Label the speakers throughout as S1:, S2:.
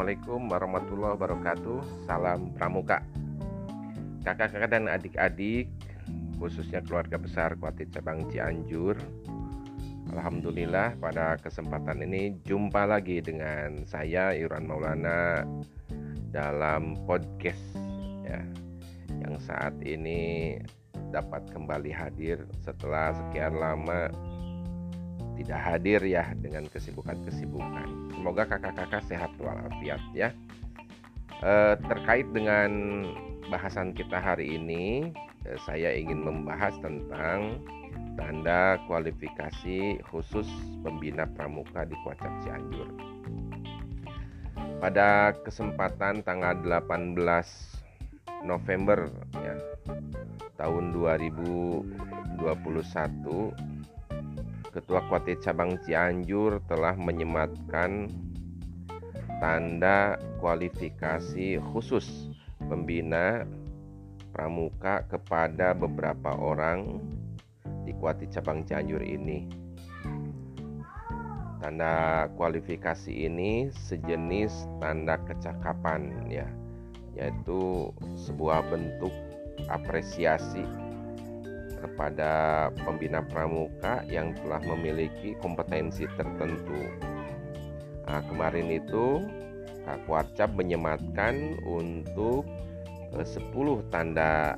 S1: Assalamualaikum warahmatullahi wabarakatuh. Salam Pramuka. Kakak-kakak dan adik-adik Khususnya keluarga besar Kuatit Cabang Cianjur Alhamdulillah pada kesempatan ini Jumpa lagi dengan saya Iran Maulana Dalam podcast ya, Yang saat ini dapat kembali hadir Setelah sekian lama tidak hadir ya dengan kesibukan-kesibukan. Semoga kakak-kakak sehat walafiat ya. E, terkait dengan bahasan kita hari ini, e, saya ingin membahas tentang tanda kualifikasi khusus pembina pramuka di Kuacak Cianjur. Pada kesempatan tanggal 18 November ya tahun 2021 Ketua Kuatit Cabang Cianjur telah menyematkan tanda kualifikasi khusus pembina pramuka kepada beberapa orang di Kuatit Cabang Cianjur ini. Tanda kualifikasi ini sejenis tanda kecakapan ya, yaitu sebuah bentuk apresiasi kepada pembina pramuka yang telah memiliki kompetensi tertentu. Nah, kemarin itu Kak Kuarcap menyematkan untuk 10 eh, tanda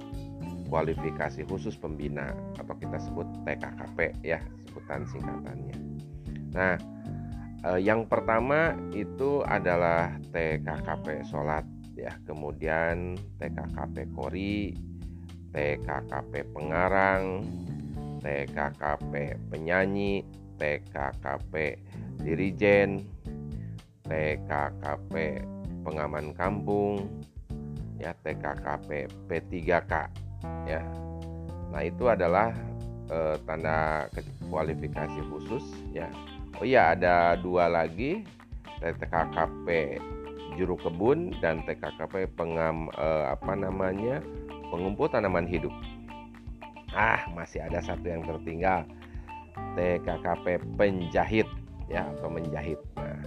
S1: kualifikasi khusus pembina atau kita sebut TKKP ya sebutan singkatannya. Nah, eh, yang pertama itu adalah TKKP sholat ya, kemudian TKKP kori, TKKP pengarang, TKKP penyanyi, TKKP dirijen, TKKP pengaman kampung, ya TKKP P3K ya. Nah, itu adalah eh, tanda kualifikasi khusus ya. Oh iya, ada dua lagi TKKP juru kebun dan TKKP pengam eh, apa namanya? Pengumpul tanaman hidup. Ah, masih ada satu yang tertinggal. TKKP penjahit ya atau menjahit. Nah,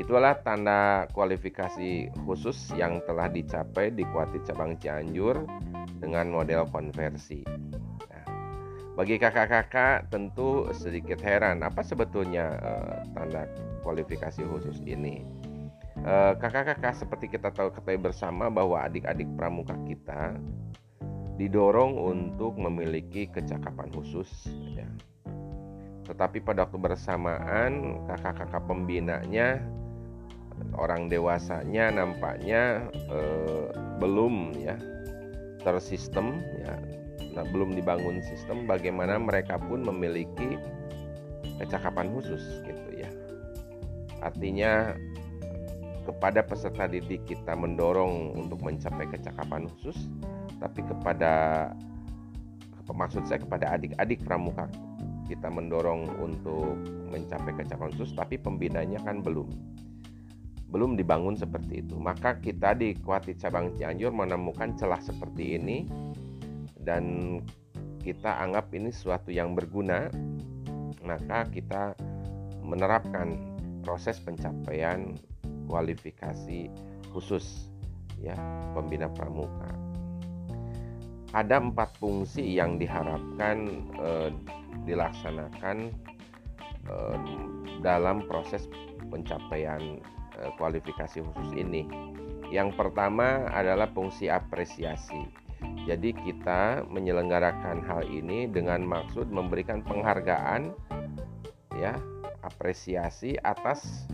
S1: itulah tanda kualifikasi khusus yang telah dicapai di Kuatit Cabang Cianjur dengan model konversi. Nah, bagi kakak-kakak tentu sedikit heran apa sebetulnya uh, tanda kualifikasi khusus ini. Eh, kakak-kakak seperti kita tahu ketahui bersama bahwa adik-adik pramuka kita didorong untuk memiliki kecakapan khusus ya. Tetapi pada waktu bersamaan kakak-kakak pembinanya orang dewasanya nampaknya eh, belum ya tersistem ya nah, belum dibangun sistem bagaimana mereka pun memiliki kecakapan khusus gitu ya artinya kepada peserta didik kita mendorong untuk mencapai kecakapan khusus tapi kepada maksud saya kepada adik-adik pramuka kita mendorong untuk mencapai kecakapan khusus tapi pembinanya kan belum belum dibangun seperti itu. Maka kita di Kuatit Cabang Cianjur menemukan celah seperti ini dan kita anggap ini sesuatu yang berguna. Maka kita menerapkan proses pencapaian kualifikasi khusus ya pembina pramuka. Ada empat fungsi yang diharapkan eh, dilaksanakan eh, dalam proses pencapaian eh, kualifikasi khusus ini. Yang pertama adalah fungsi apresiasi. Jadi kita menyelenggarakan hal ini dengan maksud memberikan penghargaan ya, apresiasi atas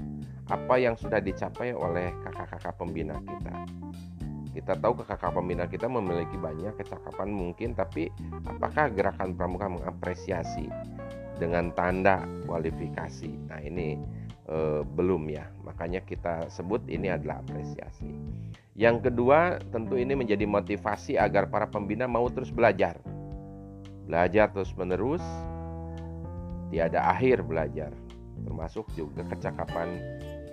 S1: apa yang sudah dicapai oleh kakak-kakak pembina kita. Kita tahu kakak-kakak pembina kita memiliki banyak kecakapan mungkin, tapi apakah gerakan pramuka mengapresiasi dengan tanda kualifikasi? Nah ini eh, belum ya, makanya kita sebut ini adalah apresiasi. Yang kedua, tentu ini menjadi motivasi agar para pembina mau terus belajar, belajar terus menerus, tiada akhir belajar, termasuk juga kecakapan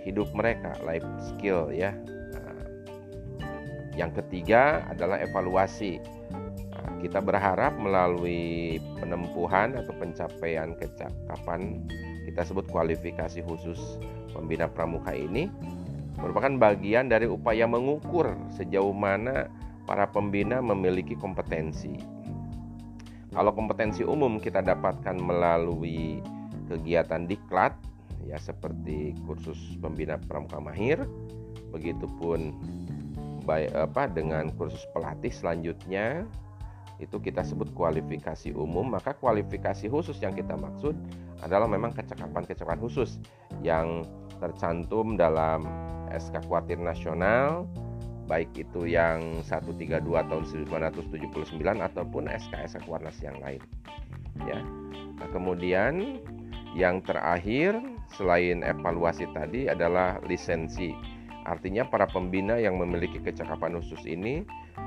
S1: hidup mereka, life skill ya. Nah, yang ketiga adalah evaluasi. Nah, kita berharap melalui penempuhan atau pencapaian kecakapan kita sebut kualifikasi khusus pembina pramuka ini merupakan bagian dari upaya mengukur sejauh mana para pembina memiliki kompetensi. Kalau kompetensi umum kita dapatkan melalui kegiatan diklat ya seperti kursus pembina pramuka mahir, begitupun baik apa dengan kursus pelatih selanjutnya itu kita sebut kualifikasi umum. Maka kualifikasi khusus yang kita maksud adalah memang kecakapan-kecakapan khusus yang tercantum dalam SK Kuatir Nasional baik itu yang 132 tahun 1979 ataupun SK-SK Kuarnas yang lain. Ya. Nah, kemudian yang terakhir selain evaluasi tadi adalah lisensi artinya para pembina yang memiliki kecakapan khusus ini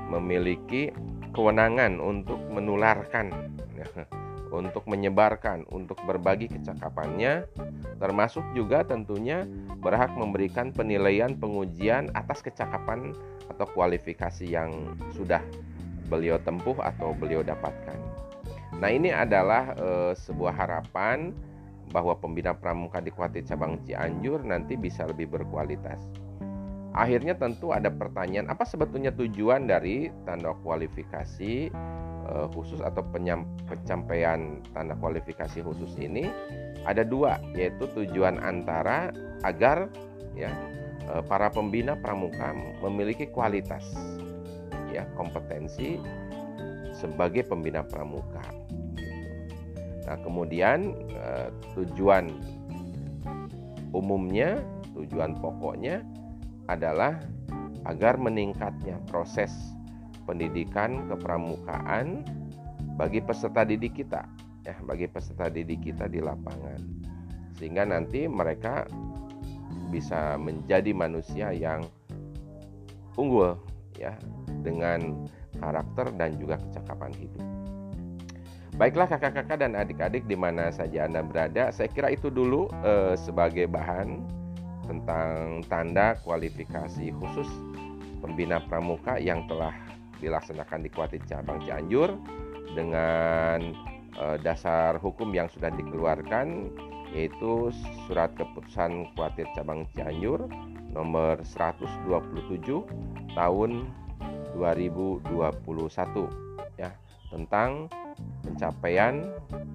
S1: memiliki kewenangan untuk menularkan, untuk menyebarkan, untuk berbagi kecakapannya, termasuk juga tentunya berhak memberikan penilaian pengujian atas kecakapan atau kualifikasi yang sudah beliau tempuh atau beliau dapatkan. Nah, ini adalah e, sebuah harapan bahwa pembina pramuka di Kuatir Cabang Cianjur nanti bisa lebih berkualitas. Akhirnya tentu ada pertanyaan apa sebetulnya tujuan dari tanda kualifikasi uh, khusus atau pencapaian tanda kualifikasi khusus ini ada dua yaitu tujuan antara agar ya uh, para pembina pramuka memiliki kualitas ya kompetensi sebagai pembina pramuka. Nah, kemudian uh, tujuan umumnya, tujuan pokoknya adalah agar meningkatnya proses pendidikan kepramukaan bagi peserta didik kita ya bagi peserta didik kita di lapangan sehingga nanti mereka bisa menjadi manusia yang unggul ya dengan karakter dan juga kecakapan hidup. Baiklah kakak-kakak dan adik-adik di mana saja Anda berada, saya kira itu dulu eh, sebagai bahan tentang tanda kualifikasi khusus pembina pramuka yang telah dilaksanakan di Kuatir Cabang Cianjur dengan e, dasar hukum yang sudah dikeluarkan yaitu surat keputusan Kuatir Cabang Cianjur nomor 127 tahun 2021 ya tentang pencapaian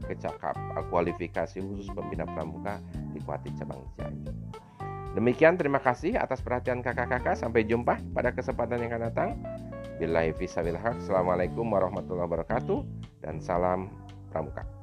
S1: kecakap kualifikasi khusus pembina pramuka di Kuatir Cabang Cianjur. Demikian terima kasih atas perhatian kakak-kakak. Sampai jumpa pada kesempatan yang akan datang. Billahi fisabilillah. Assalamualaikum warahmatullahi wabarakatuh dan salam pramuka.